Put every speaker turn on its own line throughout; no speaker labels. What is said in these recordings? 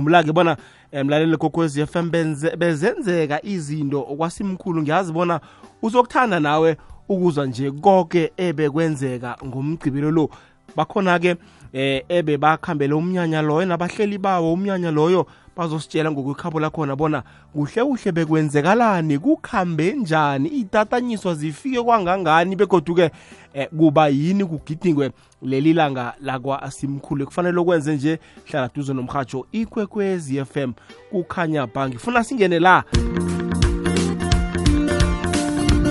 khumbula-ke bona um mlaleli kokwezi f m bezenzeka izinto kwasimkhulu ngiyazi bona uzokuthanda nawe ukuzwa nje konke ebekwenzeka ngomgcibelo lo. Bakhona-ke eh ebe bakhambele umnyanya loyo nabahleli bawo umnyanya loyo bazositshela ngokwekhabo lakhona bona kuhle kuhle bekwenzekalani kukhambe njani itatanyiswa zifike kwangangani begoduke eh, kuba yini kugidingwe leli langa lakwa asimkhulu. Kufanele ukwenze nje hlala duze nomhatsho ikwekwezi FM kukhanya ba ngifuna singene la.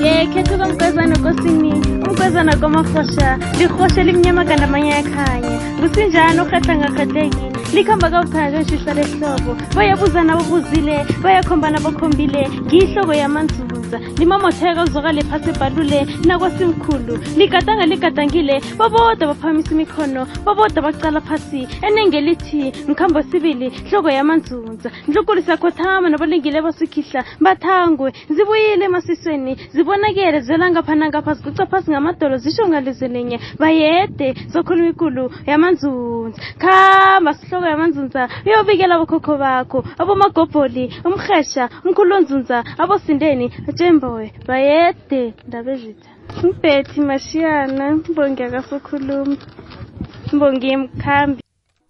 Ye khethuka umgwezana kosini? Umgwezana kwamafosha. Lihosha limnyama kanti amanye ayakhanya kusinjani urhetha ngakhatheki likhamba kabuphaka ishihla lehlobo. Bayabuzana babuzile bayakhombana bakhombile. Ngiyihloko yamanzuza. Limamotheka uzokale phasi ebhalule nakwasimkhulu. Ligadanga ligadangile. Baboda baphamisa imikhono. Baboda bacala phasi. Enenge lithi mkhambo sibili hloko yamanzunza ndlukulisa khothama nabalingile basikhihla bathangwe. Zibuyile emasisweni zibonakele zwela ngapha nangapha ziguca phasi ngamadolo zisho ngalizelinye bayede zokhuluma ikulu yamanzunza. Khamba sihloko yamanzunza. Uyobikela abokhokho bakho abomagobholi umrhesha umkhulu onzunza abosindeni atshembowe bayede ndabezitha mbhethi mashiyana mbongi akasokhuluma mbongi mkhambi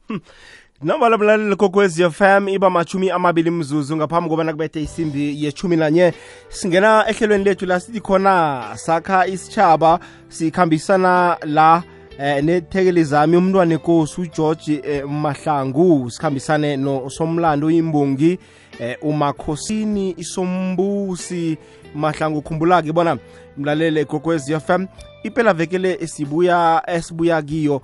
nambala mlaleli kokwez FM iba machumi amabili mzuzu ngaphambi kobana kubethe isimbi yechumi nanye. Singena ehlelweni lethu la sithi khona sakha isitshaba sikhambisana la eh, nethekeli zami umntwana ekosi ugeorge eh, mahlangu. Sikhambisane nosomlando imbongi eh, umakhosini isombusi mahlangu khumbula-ke bona mlalele kokwez FM ipela vekele sibuya esibuya kiyo eh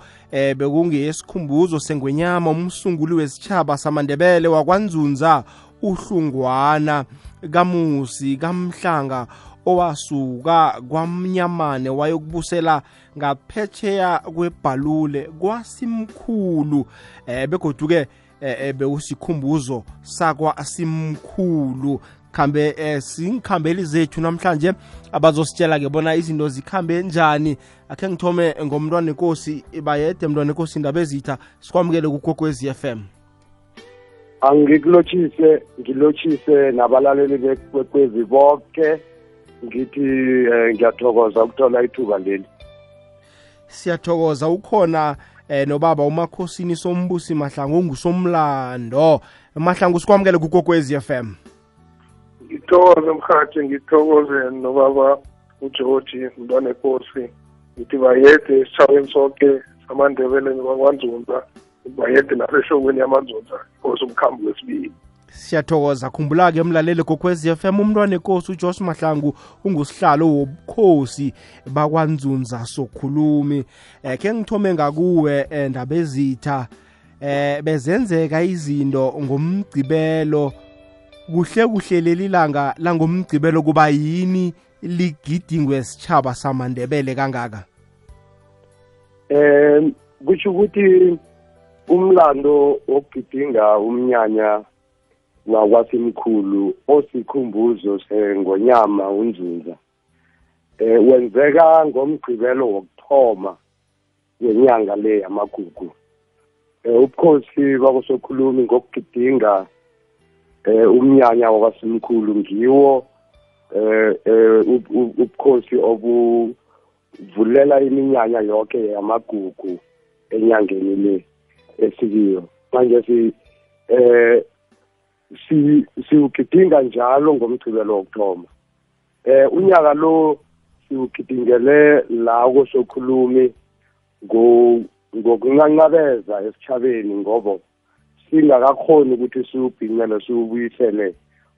bekungeyesikhumbuzo sengwenyama umsunguli wesitshaba samandebele wakwanzunza uhlungwana kamusi kamhlanga owasuka kwamnyamane wayokubusela ngaphetsheya kwebhalule kwasimkhulu. Eh begoduke eh, bewusikhumbuzo sakwa simkhulu khambe eh, singikhambeli zethu namhlanje abazositshela ke bona izinto zikhambe njani. Akhe ngithome ngomntwana enkosi bayede mntwana enkosi indaba ezitha sikwamukele kugokwez f m.
Angikulotshise ngilotshise nabalaleli bekwezi bonke ngithi eh, ngiyathokoza ukuthola ithuba leli.
Siyathokoza ukhona eh, nobaba umakhosini sombusi mahlangu ngusomlando. Mahlangu sikwamukele kugokwezi FM
ngithokoze mhathi ngithokoze nobaba ugeorge mntwana enkosi ngithi bayede esitshabeni sonke samandebele kwakwanzunza bayede naseshokweni yamanzunza inkosi umkhambi wesibili.
Siyathokoza. Khumbula-ke mlaleli gokwezi FM umntwana enkosi uJosh Mahlangu ungusihlalo wobukhosi bakwanzunza sokhulumi. Eh ke ngithome ngakuwe endaba ezitha eh bezenzeka izinto ngomgcibelo kuhle kuhle leli langa langomgcibelo kuba yini ligidingwe sitshaba samandebele kangaka?
Um kusho ukuthi umlando wokugidinga umnyanya wakwasimkhulu osikhumbuzo sengonyama unzunza eh wenzeka ngomgqibelo wokuthoma wenyanga le yamagugu. Eh ubukhosi bakosokhulumi ngokugidinga eh umnyanya wakwasimkhulu ngiwo eh ubukhosi obuvulela iminyanya yonke yamagugu enyangeni le esikiyo. Manje si eh si siwugidinga njalo ngomgcibelo wokuthoma. Eh unyaka lo siwugidingele la kosokhulumi ngokuncancabeza esichabeni ngoba singakakhoni ukuthi siwubhincele siwubuyisele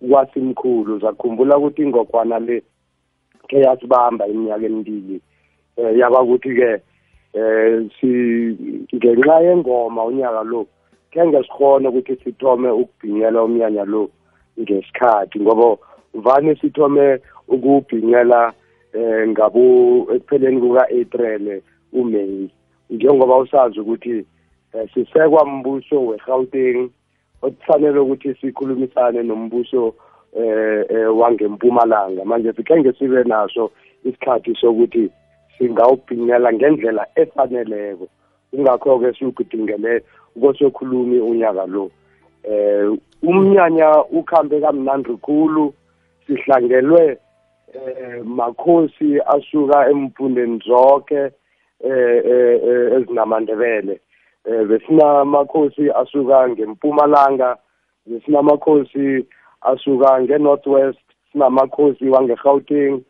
kwasimkhulu. Zakhumbula ukuthi ingogwana le ke yasibamba iminyaka emibili eh yaba ukuthi ke eh si ngenxa yengoma unyaka lo ke ngesikhona ukuthi sithome ukubhinyela umnyanya lo ngesikhathi ngoba vane sithome ukubhinyela eh ngabo ekupheleni kuka-April uMay njengoba usazi ukuthi sisekwa mbuso weGauteng okufanele ukuthi sikhulumisane nombuso eh wangempumalanga. Manje sikenge sibe naso isikhathi sokuthi singawubhinyela ngendlela efaneleko. Ingakho ke siwugidingele kosokhulumi unyaka lo. Eh umnyanya ukhambe kamnandi khulu. Sihlangelwe eh makhosi asuka empundeni zonke eh, eh, eh ezinamandebele. eh besinamakhosi asuka ngempumalanga besinamakhosi asuka ngenorthwest sinamakhosi wangeGauteng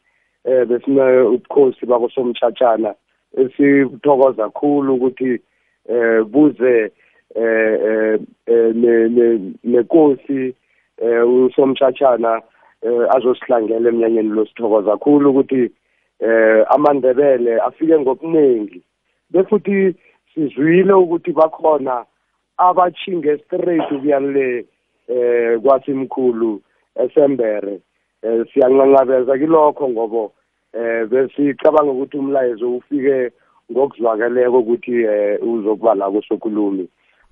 eh besine ubukhosi bakosomtshatshana esithokoza kakhulu ukuthi eh buze eh eh nenkosi eh usomtshatshana eh azosihlangela eminyanyeni lo. Sithokoza kakhulu ukuthi eh amandebele afike ngobuningi befuthi sizwile ukuthi bakhona abachinge straight kuyale eh kwasimkhulu esembere eh siyanqanqabeza kilokho ngobo eh besicabanga ukuthi umlayezo ufike ngokuzwakaleko ukuthi eh uzokuba la kusokhulumi.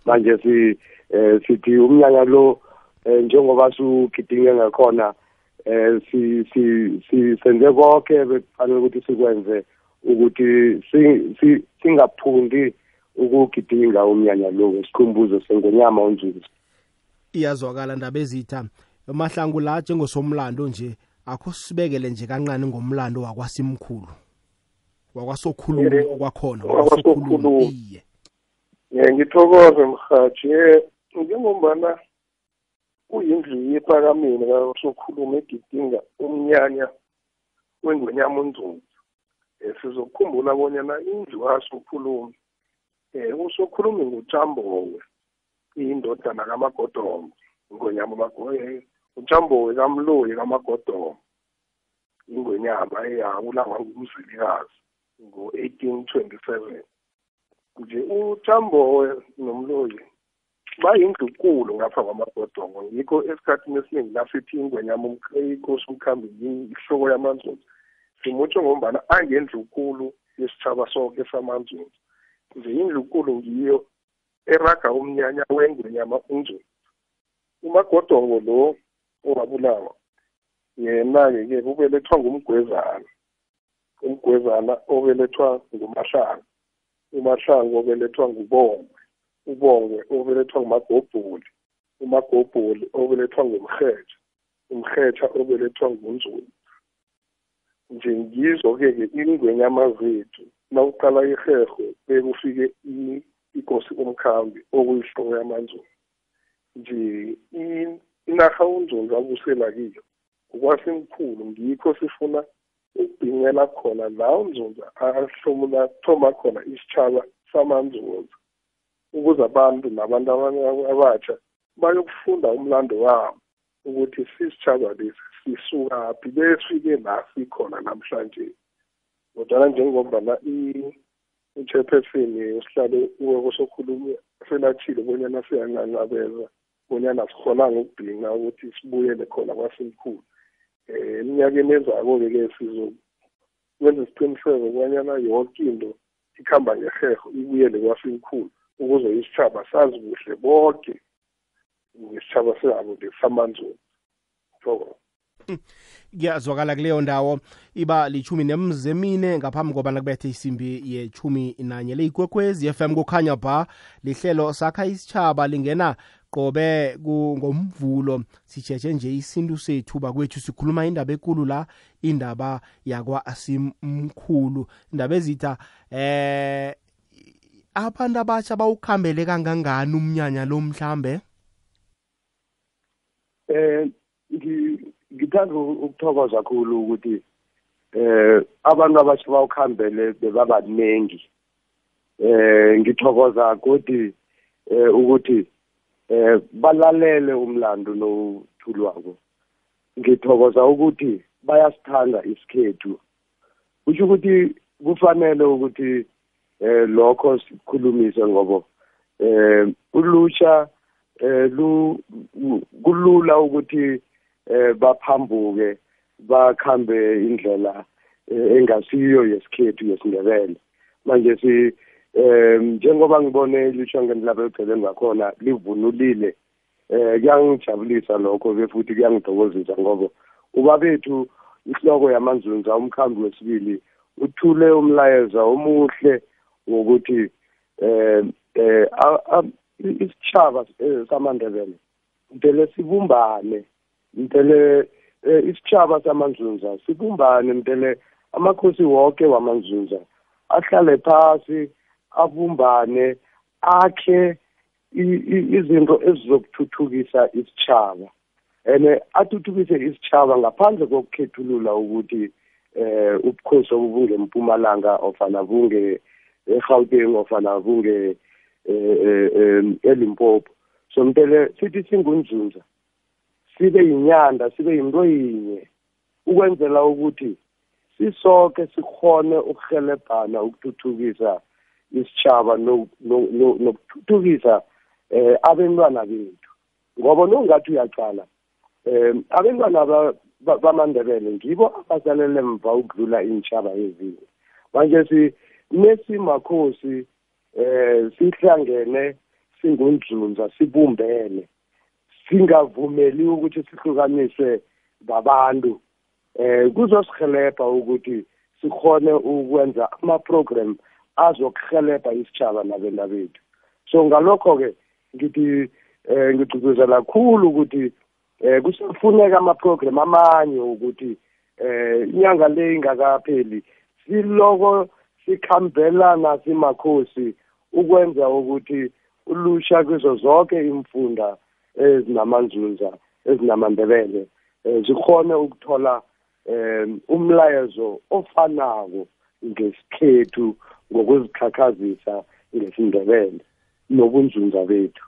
Manje si eh sithi umnyanya lo eh, njengoba sugidinge ngakhona eh si si senze konke bekufanele ukuthi sikwenze ukuthi singaphundi ukugidinga umnyanya lo sikhumbuzo sengonyama onzuzu
iyazwakala ndaba ezitha mahlangu la njengosomlando nje akho sibekele nje kancane ngomlando wakwasimkhulu. Wakwasokhulumi kwakhona
wakwasokhulumi. iye. Ngithokoze mhathi njengombana kuyindlu yephakameni kasokhuluma egidinga umnyanya wengwenyama onzunzu um sizokukhumbula bonyana indlu kasokhulumi um usokhulumi ngutshambowe iyindodana kamagodongo ingwenyama utshambowe kamloyi kamagodongo ingwenyama eyabulawa ngumzilikazi ngo-eighteen twenty seven nje utshambowe nomloyi bayindlukulu ngapha kwamagodongo yikho esikhathini esiningi lasithi ingwenyama inkosi umkhambi ihloko yamanzunza simutsho ngombana angendlukulu yesitshaba sonke samanzunza nje indlukulu ngiyo eraga umnyanya wengwenyama unzunza umagodongo lo owabulawa yena-ke ke ubelethwa ngumgwezana umgwezana obelethwa ngumahlanga umahlangu obelethwa ngubongwe ubongwe obelethwa ngumagobholi umagobholi obelethwa ngumrhetsha umrhetsha obelethwa ngunzulu nje ngizo-ke ke ingwenyama zethu nawuqala iherho bekufike ikosi umkhambi okuyihloko yamanzulu nje inarha unzunza abusela kiyo ngokwasemkhulu ngikho sifuna ukubhincela khona la unzunza ahlomula thoma khona isitshaba samanzunza ukuze abantu nabantu abatsha bayokufunda umlando wabo ukuthi sisitshaba lesi sisukaphi besifike la sikhona namhlanje kodwana njengobana i-chairperson yesihlalo uwekosokhulumi selathile bonyana siyanqanqabeza bonyana sikhonanga ukubhinga ukuthi sibuyele khona kwasimkhulu um eminyakeni ezako-ke ke sizokwenza isiqiniseko bonyana yonke into ikhamba ngeherho ibuyele kwasimkhulu ukuze isitshaba sazi kuhle bonke ngesitshaba sabo lesamanzuni so
kuyazwakala kuleyo ndawo. Iba lichumi nemzemine ngaphambi kobana kubethe isimbi yechumi nanye. Leyigwekwezi FM kukhanya ba lihlelo sakha isitshaba lingena qobe ngomvulo. Sijeje nje isintu sethu bakwethu sikhuluma indaba ekulu la indaba yakwa asimkhulu indaba ezitha eh abantu abatsha bawukhambele kangangani umnyanya lo mhlambe?
Eh ngithanda ukuthokoza kakhulu ukuthi eh abantu abasha bawukhambele bebabaningi eh ngithokoza ukuthi eh ukuthi eh balalele umlando nothulwako ngithokoza ukuthi bayasithanda isikhethu. Kusho ukuthi kufanele ukuthi eh lokho sikhulumise ngoba eh ulutsha eh lu kulula ukuthi eh baphambuke bakhambe indlela eh, engasiyo yesikhethu yesindebele. Manje si eh njengoba ngibone ilutsha ngendlaba egceleni ngakhona livunulile eh kuyangijabulisa lokho befuthi kuyangidokuzisa ngoba ubabethu ihloko yamanzunza umkhambi wesibili uthule umlayezo omuhle ngokuthi eh eh isitshaba samandebele mtele sibumbane. Mtele eh, isitshaba samanzunza sibumbane mtele amakhosi wonke wamanzunza ahlale phasi abumbane akhe izinto ezizokuthuthukisa isitshaba. And athuthukise isitshaba ngaphandle kokukhethulula ukuthi eh ubukhosi obubunge eMpumalanga ofana bunge eGauteng ofana bunge eLimpopo. So mtele sithi singunzunza. Sibe yinyanda sibe yinto yinye ukwenzela ukuthi sisoke sikhone ukuhelebhana ukuthuthukisa isitshaba nokuthuthukisa eh abantwana bethu. Ngoba nongathi uyaqala eh abantwana bamandebele ngibo abasalele mva ukudlula intshaba ezinye. Manje si nesimakhosi eh sihlangene singunzunza sibumbene. Singavumeli ukuthi sihlukaniswe ngabantu eh kuzosihelebha ukuthi sikhone ukwenza ama-program azokuhelebha isitshaba nabenta bethu so ngalokho-ke ngithi eh ngigcugcuzela kakhulu ukuthi eh kusafuneka ama-program amanye ukuthi eh inyanga le ingakapheli siloko sikhambelana simakhosi ukwenza ukuthi ulusha kuzo zonke imfunda ezinamanzunza ezinamandebele zikhone ukuthola um umlayezo ofanako ngesikhethu ngokuzikhakhazisa ngesindebele nobunzunza bethu.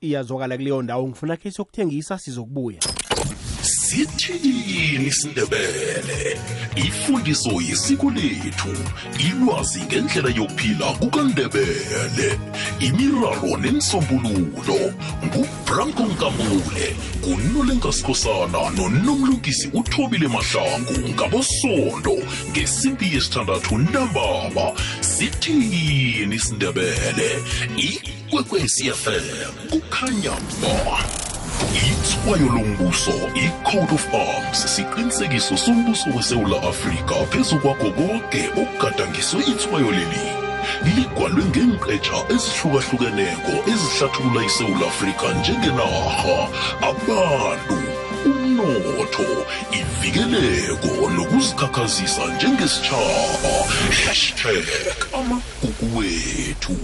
Iyazwakala kuleyo ndawo ngifuna khe sokuthengisa sizokubuya.
Sithini isindebele? Ifundiso yesiko lethu ilwazi ngendlela yokuphila kukandebele. Imiraro nensombululo ngubranko nkambule kunolenkasikhosana nonomlungisi uthobile mahlangu ngabosondo ngesimpi yesithandathu ntambama. Sithini isindebele? Ikwekwecfm kukhanya ba ithwayo lombuso i-code of arms siqinisekiso sombuso wesewula afrika. Phezu kwakho konke okugadangiswe ithwayo leli ligwalwe ngeenqetsha ezihlukahlukeneko ezihlathulula isewula afrika njengenarha abantu umnotho ivikeleko nokuzikhakhazisa njengesitshaba hashtag amagugu wethu.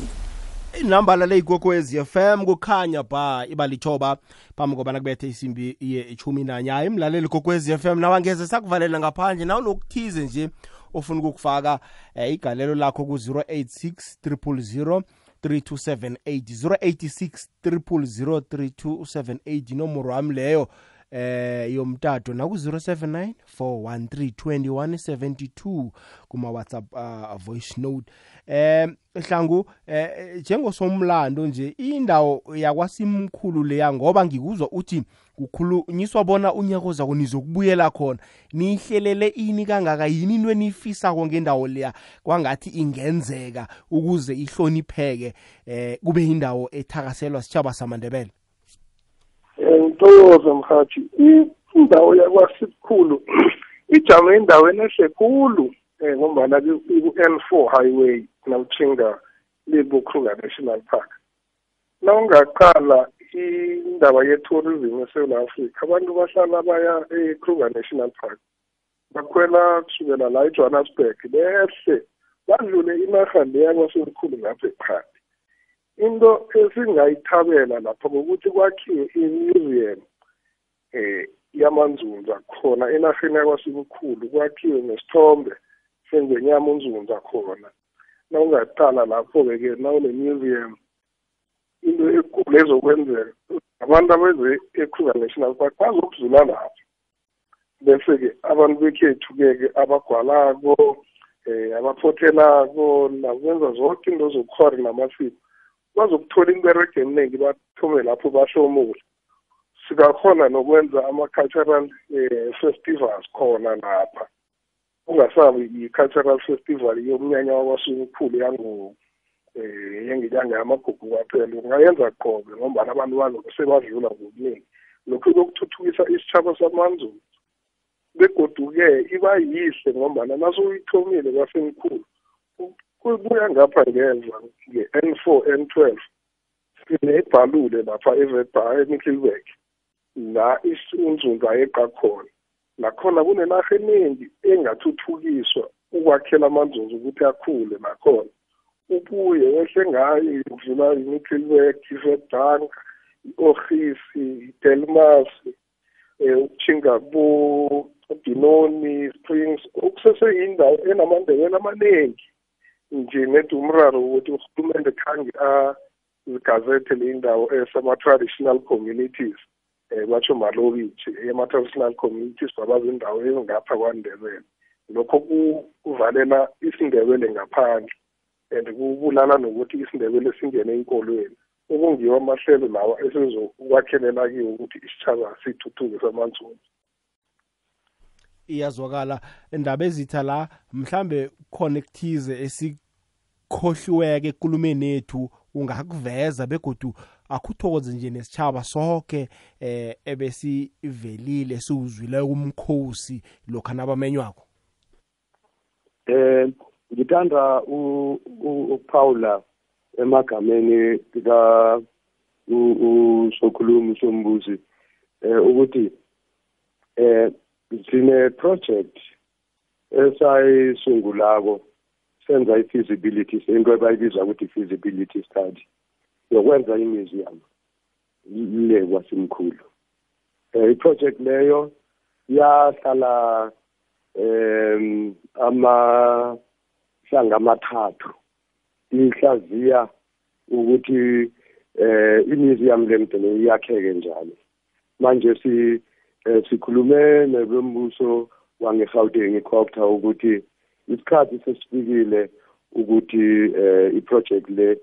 Inamba lale ikwekwezi fm kukhanya ba ibalithoba phambi kobana kubethe isimbi ye-ishumi nanye. Hayi mlaleli kokwezi fm nawangeze sakuvalela ngaphandle nawunokuthize nje ofuna ukukufaka eh, igalelo lakho ku-086 000 3278 086 000 3278 inomboro wami leyo. Eh yomtato naku-079 413 2172 kuma-whatsapp uh, voice note. Eh hlangu eh njengosomlando nje indawo yakwasimkhulu leya ngoba ngikuzwa uthi kukhulunyiswa bona unyako zako nizokubuyela khona. Nihlelele ini kangaka? Yini into eniyifisako ngendawo leya? Kwangathi ingenzeka ukuze ihlonipheke eh kube indawo ethakaselwa sitshaba samandebele.
Ngithokoze mhathi indawo yakwasikhulu ijame endaweni ehle khulu um ngombana ku-n four highway nawuthinga le-bokruger national park. Nawungaqala indaba ye-tourism esewula africa abantu bahlala baya e-kruger national park. Bakhwela kusukela la ejohannesburg behle badlule inarha le yakwasemkhulu ngapha ephakathi into esingayithabela lapha ngokuthi kwakhiwe i-museum um yamanzunza khona enarheni yakwasimkhulu kwakhiwe nesithombe sengwenyama unzunza khona. Nawungaqala lapho-ke ke nawune-museum into ekulu ezokwenzeka abantu abeze e-kruger national park bazokudlula lapho. Bese-ke abantu bekhethu-ke abagwalako um abaphothelako nakwenza zonke into zobukhori namasiko bazokuthola imberego eminingi bathome lapho bahlomule singakhona nokwenza ama-cultural eh, festivals khona lapha. Kungasabi i-cultural festival yomnyanya wakwasumkhulu yango eh yenginyanga yamagugu kwaphela. Ungayenza qobe ngombana abantu bazobe sebadlula ngobuningi lokhu kokuthuthukisa isitshaba samanzunza begodu-ke iba yihle ngombana nasuyithomile kwasemkhulu kubuya ngapha ngemva nge-n four n twelve sinebhalule lapha emiddelburg la unzunza ayeqa khona. Nakhona kunenarha eningi engathuthukiswa ukwakhela amanzunza ukuthi akhule nakhona ubuye wehle ngayo ukudlula i-nickelback ivedanga i-orhisi i-delmas um ukutshinga bo-binoni springs okuseseyindawo enamandebele amaningi nje nedi umraro ukuthi urhulumente khange azigazethe le indawo esama-traditional communities um batsho malokitshi ama-traditional communities babazindawo ezingapha kwandebele. Lokho kuvalela isindebele ngaphandle and kubulala nokuthi isindebele singene enkolweni okungiwo amahlelo lawa esizokwakhelela kiwo ukuthi isitshaba sithuthuke samanzunza.
Iyazwakala indaba ezitha la mhlambe khona ekuthize esikhohliweke ekulumeni ethu ungakuveza begodu akuthokoze nje nesitshaba sonke eh ebesivelile siwuzwile kumkhosi lokho nabamenywako.
Eh ngithanda ukuphawula emagameni ka usokhulumi sombusi eh ukuthi eh sine project esayisungulako senza i-feasibility into ebayibiza ukuthi i-feasibility study yokwenza i-museum le kwasimkhulu. Um i-project leyo yahlala um amahlanga amathathu. Ihlaziya ukuthi eh i-museum lemdele iyakheke njalo manje si eh, sikhulume nebembuso wange-Gauteng iCopter ukuthi isikhathi sesifikile ukuthi eh iproject le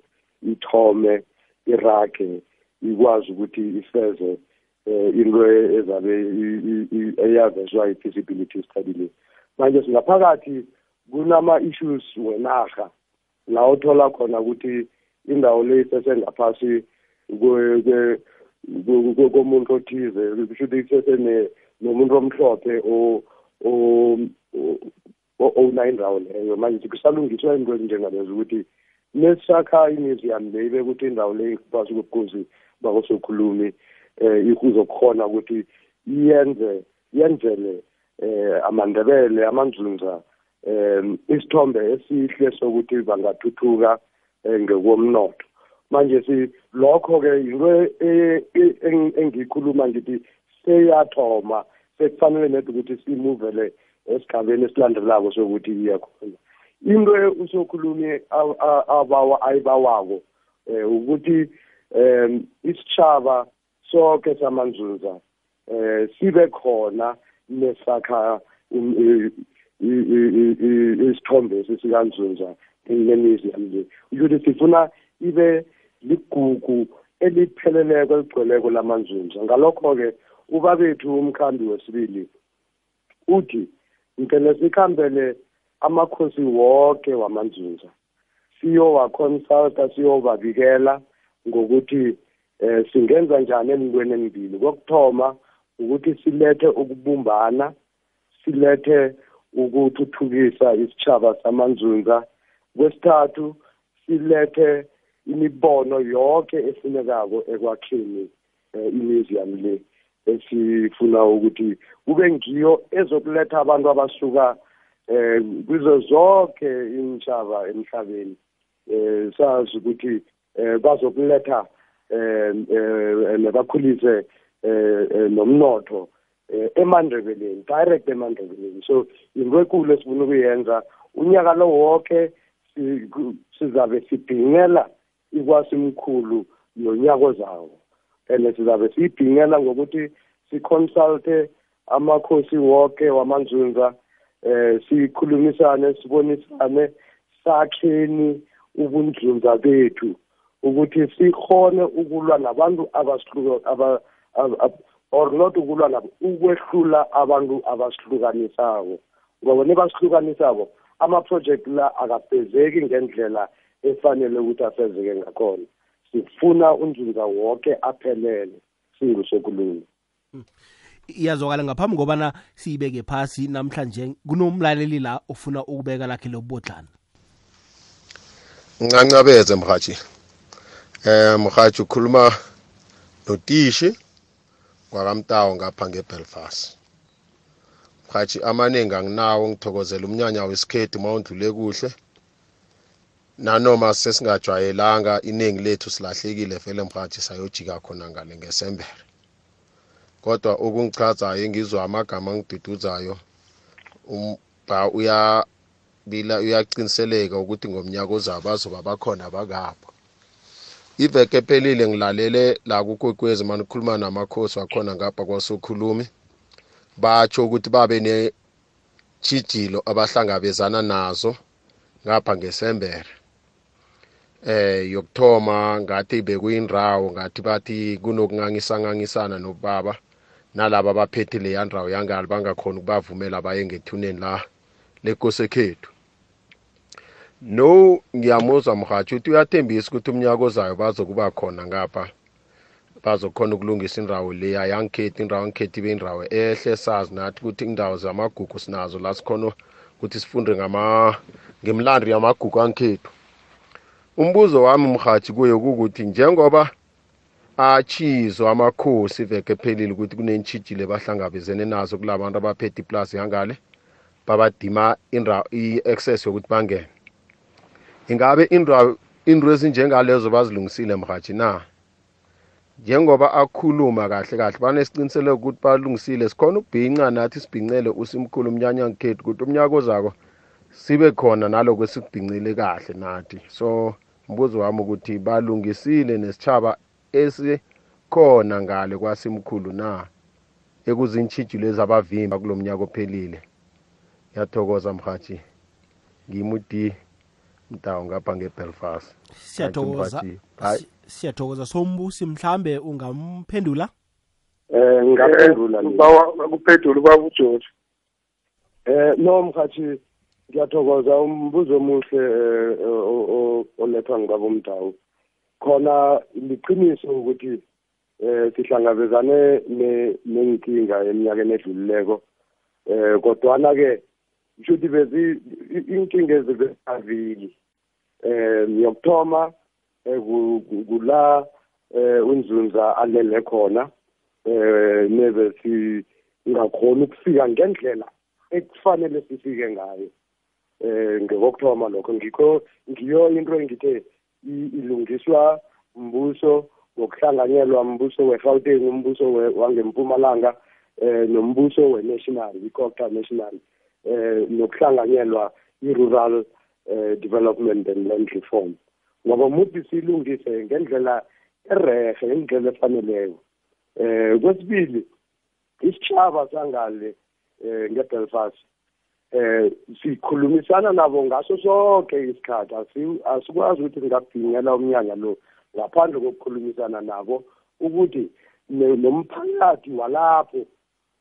ithome irage ikwazi ukuthi ifeze eh into ezabe eyavezwa i-feasibility study le. Manje singaphakathi kunama issues wenarha la uthola khona ukuthi indawo le isesengaphasi komuntu othize kusho ukuthi isese nomuntu omhlophe owuna indawo leyo. Manje kusalungiswa into ezinjengalezo ukuthi nesakha imuseum le ibe ukuthi indawo le ikwazi ubukhosi bakosokhulumi eh ikuzokhona ukuthi yenze yenzele eh amandebele amanzunza um isithombe esihle sokuthi bangathuthuka ngekomnotho manje si lokho ke into engiyikhuluma ngithi seyathoma sekufanele nedi ukuthi simuvele esigabeni esilandelako sokuthi iye khona into usokhulumi abawa ayibawako eh ukuthi um isitshaba sonke samanzunza eh sibe khona nesakha isithombe sesikanzunza nemiziam le ukuthi sifuna ibe ligugu elipheleleko eligcweleko lamanzunza. Ngalokho-ke ubabethu umkhambi wesibili uthi ngicele sikhambele amakhosi wonke wamanzunza. Siyowaconsulta siyobabikela ngokuthi eh singenza njani emntweni emibili. Kokuthoma ukuthi silethe ukubumbana silethe ukuthuthukisa isitshaba samanzunza. Kwesithathu silethe imibono yonke efunekako ekwakheni i-museum le esifuna ukuthi kube ngiyo ezokuletha abantu abasuka eh kuzo zonke intshaba emhlabeni. Eh sazi ukuthi eh bazokuletha eh nebakhulise eh nomnotho emandebeleni direct emandebeleni. So into ekulu esifuna ukuyenza. Unyaka lo wonke sizabe sibhingela ikwasimkhulu nonyaka ozawo and sizabe siyibhingela ngokuthi siconsulte amakhosi wonke wamanzunza eh sikhulumisane sibonisane sakheni ubunzunza bethu ukuthi sikhone ukulwa nabantu abasihluka or not ukulwa nabo ukwehlula abantu abasihlukanisako. Ngoba nebasihlukanisako ama-project la akafezeki ngendlela efanele ukuthi afezeke ngakhona. Sifuna unzunza wonke aphelele singusokulunga
iyazwakala ngaphambi kobana siyibeke phasi namhlanje kunomlaleli la ofuna ukubeka lakhe lobodlana
kwakamtawo ngapha ngebelfast. Mhathi amaningi anginawo ngithokozela umnyanya wesikhethi uma undlule kuhle. Nanoma sesingajwayelanga iningi lethu silahlekile vele mhathi sayojika khona ngale ngesembere. Kodwa okungichazayo engizwa amagama angiduduzayo umba uyabila uyaqiniseleka ukuthi ngomnyaka ozayo bazoba bakhona bakapho iveke ephelile ngilalele la kukwekwezi manikhuluma namakhosi wakhona ngapha kwasokhulumi. Batsho ukuthi babe netshijilo abahlangabezana nazo ngapha ngesembere. Eh yokuthoma ngathi bekuyindawo ngathi bathi kunokungangisangangisana nobaba nalaba abaphethe leya ndawo yangali bangakhona ukubavumela baye ngethuneni la lekosekhethu. No ngiyamuzwa mhathi uthi uyathembisa ukuthi umnyaka ozayo bazokuba khona ngapha bazokhona ukulungisa indawo leya yangikhethi indawo yangikhethi ibe indawo ehle sazi nathi ukuthi indawo zamagugu sinazo la sikhona ukuthi sifunde ngemlando yamagugu angikhethu umbuzo wami mhathi kuye ukuthi njengoba achizo amakhosi iveke ephelile ukuthi kunentshijile bahlangabezene nazo kulabantu abaphethe iplasi yangale babadima i-access yokuthi bangene. Ingabe into ezinjengalezo bazilungisile mhathi na? Njengoba akhuluma kahle kahle banesiqiniselo ukuthi balungisile sikhona ukubhinca nathi sibhincele usimkhulu umnyanya ngikhethu ukuthi umnyaka ozako sibe khona naloko esikubhincile kahle nathi. So mbuzo wami ukuthi balungisile nesitshaba esikhona ngale kwasimkhulu na? Ekuzintshijilo ezabavimba kulo mnyaka ophelile. Ngiyathokoza mhathi ngimudi mtawo ngapha ngebelfast.
Siyathokoza. Siyathokoza. Sombusi mhlambe ungamphendula?
Eh ngaphendula nje.
ubawa kuphendula ubaba uJoji.
Eh no mkhathi ngiyathokoza. Umbuzo omuhle eh, olethwa ngibaba umdawu khona liqiniso ukuthi eh sihlangabezane ne- nenkinga eminyakeni edlulileko. Eh kodwana ke kushuthi bezi inkinga ezibezavili eh yokuthoma eh, ku- ku- kula eh unzunza alele khona eh nebe singakhona ukufika ngendlela ekufanele sifike ngayo. Eh ngokuthoma lokho ngikho ngiyo into engithe ilungiswa mbuso ngokuhlanganyelwa mbuso we-Gauteng umbuso wangempumalanga eh nombuso we-national i-cocta national eh nokuhlanganyelwa i-rural eh, development and land reform. Ngoba muthi silungise ngendlela erehe ngendlela efaneleko. Eh kwesibili isitshaba sangale eh ngeBelfast eh sikhulumisana nabo ngaso sonke isikhathi. Asi- asikwazi ukuthi singabhinyela umnyanya lo ngaphandle kokukhulumisana nabo ukuthi nomphakathi walapho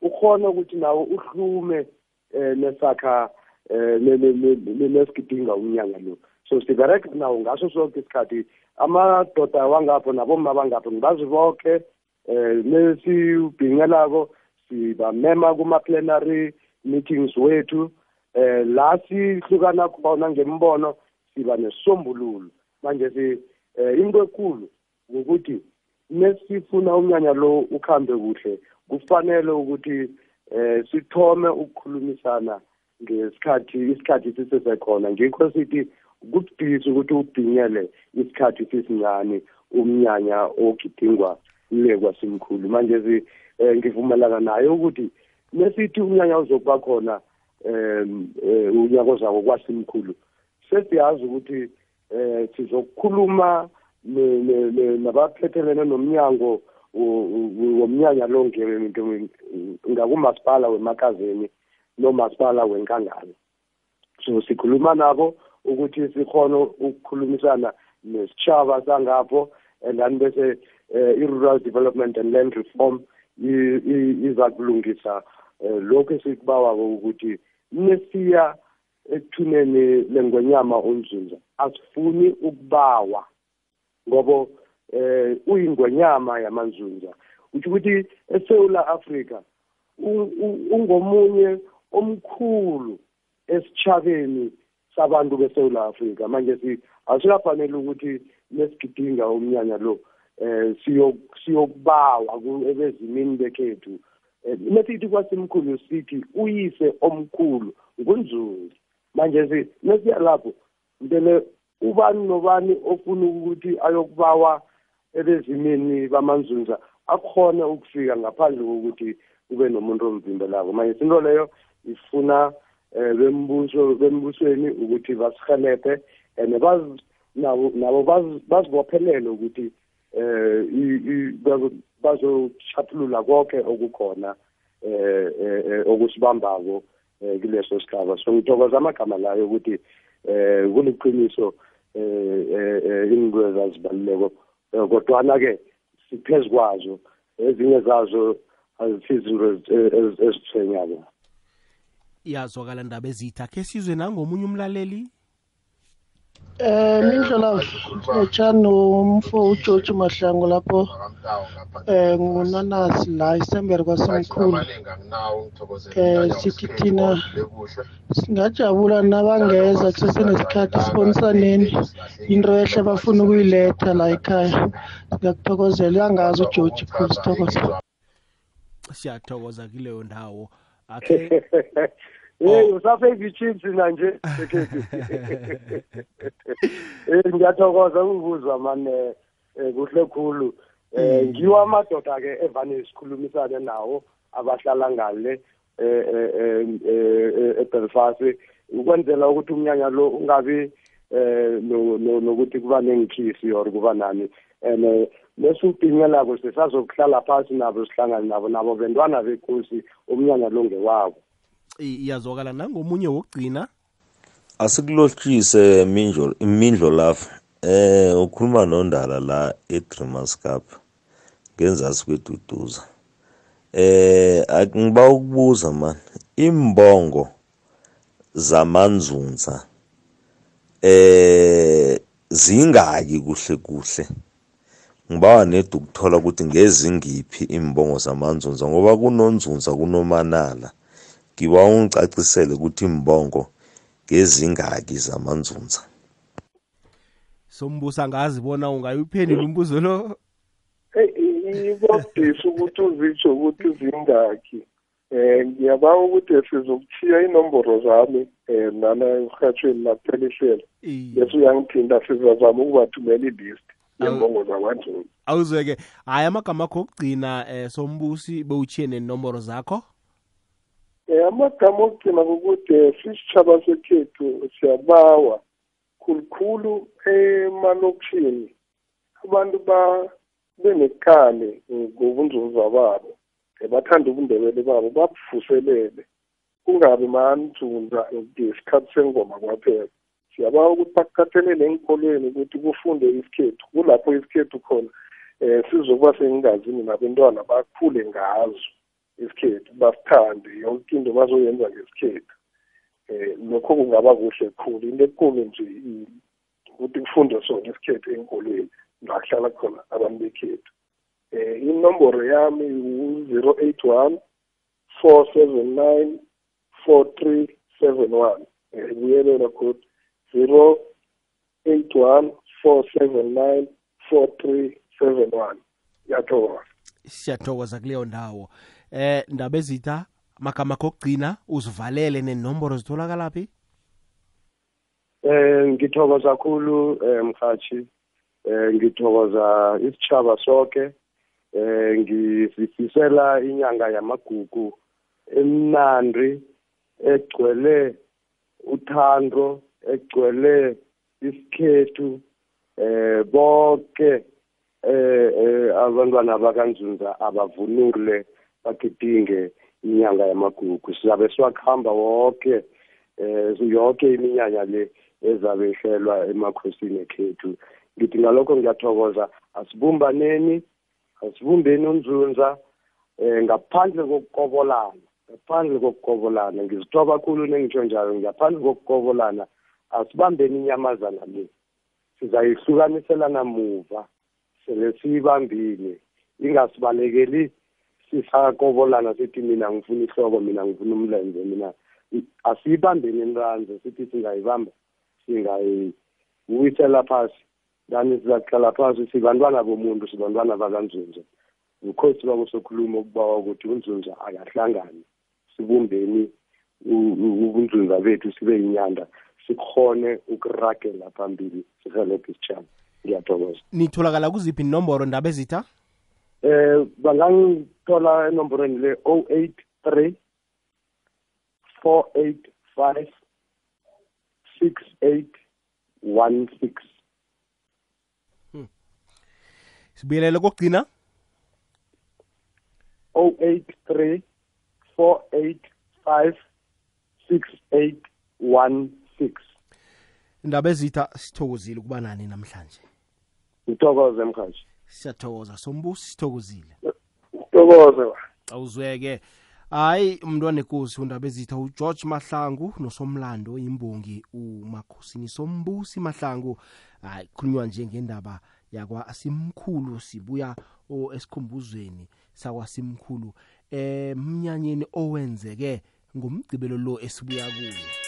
ukhona ukuthi nawo uhlume eh nesakha ne- ne- ne- nesigidinga umnyanya lo. So sibereka nawo ngaso sonke isikhathi. Amadoda wangapho naboma bangapho ngibazi bonke eh nesibhingelako sibamema kuma-plenary meetings wethu eh la sihlukana khona ngembono siba nesisombululo manje si eh into ekulu ukuthi nesifuna umnyanya lo ukhambe kuhle kufanele ukuthi eh sithome ukukhulumisana ngesikhathi isikhathi sisesekhona. Ngikho sithi kubudisi ukuthi ubhinyele isikhathi sisincane umnyanya ogidingwa le kwasimkhulu. Manje eh, ngivumelana naye ukuthi nesithi umnyanya uzokuba khona em eh, unyaka ozako kwasimkhulu sesiyazi ukuthi eh sizokukhuluma ne- ne- ne- nabaphethelene nomnyango wo- wo- womnyanya lo ngakumasipala wemakazeni nomasipala wenkangala so sikhuluma nabo ukuthi sikhona ukukhulumisana nesitshaba sangapho and then bese eh, i-rural development and land reform iza kulungisa eh, lokhu esikubawako ukuthi nesiya ekuthuneni lengwenyama onzunza asifuni ukubawa ngoba eh uyingwenyama yamanzunza. Uthi ukuthi eSouth Africa ungomunye omkhulu esichabeni sabantu beSouth Africa manje si asikafanele ukuthi nesigidinga umnyanya lo eh siyo siyokubawa ku- ebezimini bekhethu. Mesithi kwasimkhulu sithi uyise omkhulu ngunzunzi manje si mesiya lapho mpele ubani nobani ofuna ukuthi ayokubawa ebezimini bamanzunza akhone ukufika ngaphandle kokuthi kube nomuntu omvimbelako manje into leyo ifuna eh bembuso bembusweni ukuthi basihelebhe and nabo nabo baz- bazibophelele ukuthi eh bazochaphulula konke okukhona eh eh, eh, okusibambako eh kuleso sigaba. So ngithokoza amagama layo ukuthi eh kuliqiniso eh into ezazibaluleko Eh, kodwana ke siphezulu kwazo ezinye zazo azisizi izinto ezi- ezi- ezithwenyako
iyazwakala ndaba ezitha khe sizwe nangomunye umlaleli?
Eh mindlela lotshani nomfo uGeorge Mahlangu lapho eh ngunanasi la isembere kwasemkhulu eh sithi thina singajabula nabangeza kusesenesikhathi sibonisaneni into ehle bafuna ukuyiletha la ekhaya. Ngiyakuthokozela uyangazi uGeorge khulu sithokoza
siyathokoza kuleyo ndawo. Akhe
hey usafake ichips na nje eh ngiyathokoza ukuzwa mane eh, kuhle khulu. Eh ngiwa amadoda ke evane sikhulumisane nawo abahlala ngale eh eh eh, eh eBelfast. Ukwenzela ukuthi umnyanya lo ungabi eh no- no- nokuthi kuba nengikhisi or kuba nani. And lesudingelako sisazokuhlala phasi nabo sihlangane nabo nabo bentwana bekosi umnyanya lo ngewabo.
i- iyazwakala nangomunye wokugcina?
Asikulohlise mindlo imindlo lafa eh ukhuluma nondala la eDreamers Cup ngenzasi kweduduza eh ngiba ukubuza man imbongo zamanzunza eh zingaki kuhle kuhle? Ngibawa nedi ukuthola ukuthi ngezingiphi imbongo zamanzunza ngoba kunonzunza kunomanala. Ngiba ungicacisele ukuthi imbongo ngezingaki zamanzunza.
Sombusa ngazi bona ungayiphendula umbuzo lo?
Ibodisa ukuthi uzitsho ukuthi zingaki. Um ngiyabawa ukuthi sizokuthiya inomboro zami um nana emrhatshweni nakuphela ihlelo.
Iye.
bese uyangithinta sizazama ukubathumela ilist yembongo zakwanzuni
awuzweke. Hayi amagama akho okugcina eh sombusi bewutshiye nenomboro zakho?
Um amagama okugcina kokuthi eh, sisitshaba sekhethu siyabawa khulukhulu emalokishini. Abantu benekani ngobunzuza babo eh, bathanda ubundebele babo babuvuselele. Kungabi manzunza ngesikhathi sengoma kwaphela. Siyabawa ukuthi bakukhathalele enkolweni ukuthi kufunde isikhethu kulapho isikhethu khona um sizokuba sengingazini nabentwana bakhule ngazo. Isikhethu basithande yonke into bazoyenza ngesikhethu. Eh lokho kungaba kuhle kukhulu into ekulu nje ukuthi kufunde sona isikhethu enkolweni la khona abantu bekhethu. Eh inomboro yami u-zero eight one four seven nine four three seven one. Ibuyelela code zero eight one four seven nine four three seven one.
Siyathokoza kuleyo ndawo eh ndaba ezitha amagama akho okugcina uzivalele nenomboro zitholakala
Eh ngithokoza kakhulu eh mhathi. Eh ngithokoza isitshaba sonke eh ngisifisela inyanga yamagugu emnandi egcwele uthando egcwele isikhethu eh bonke eh eh, abantwana bakanzunza abavunule bagidinge inyanga yamagugu. Sizabe siwakhamba wonke eh yonke iminyanya le ezabe ihlelwa emakhosini ekhethu. Ngithi ngalokho ngiyathokoza asibumbaneni asibumbeni unzunza eh ngaphandle kokukobolana ngaphandle kokukobolana. Ngizithoba kakhulu nengitsho njalo ngaphandle kokukobolana asibambeni inyamazana le. Sizayihlukanisela muva sele siyibambile ingasibalekeli sisakobolana sithi mina ngifuna ihloko mina ngifuna umlenze mina asiyibambeni inranze sithi singayibamba singayiwisela phasi. Then sizakuhlala phasi sibantwana bomuntu sibantwana bakanzunza ukhosi babo sokhuluma ukubawa ukuthi unzunza akahlangane sibumbeni ubunzunza bethu sibe yinyanda sikhone ukuragela phambili sihelebhe isitshaba ngiyathokoza.
Nitholakala kuziphi inomboro ndaba ezitha?
Eh bangangithola enomborweni le 083 485 6816
sibuyelele kokugcina
083 485 6816
indaba ezitha sithokozile ukuba nani namhlanje?
Ngithokoze mhashi
siyathokoza sombusi sithokozile.
Tokoze
awuzweke. Hayi umntwana enkosi undaba ezitha ugeorge mahlangu nosomlando imbongi umakhosini sombusi mahlangu. Hayi khulunywa nje ngendaba yakwasimkhulu sibuya esikhumbuzweni sakwasimkhulu eh mnyanyeni owenzeke ngomgcibelo lo esibuya kuwo.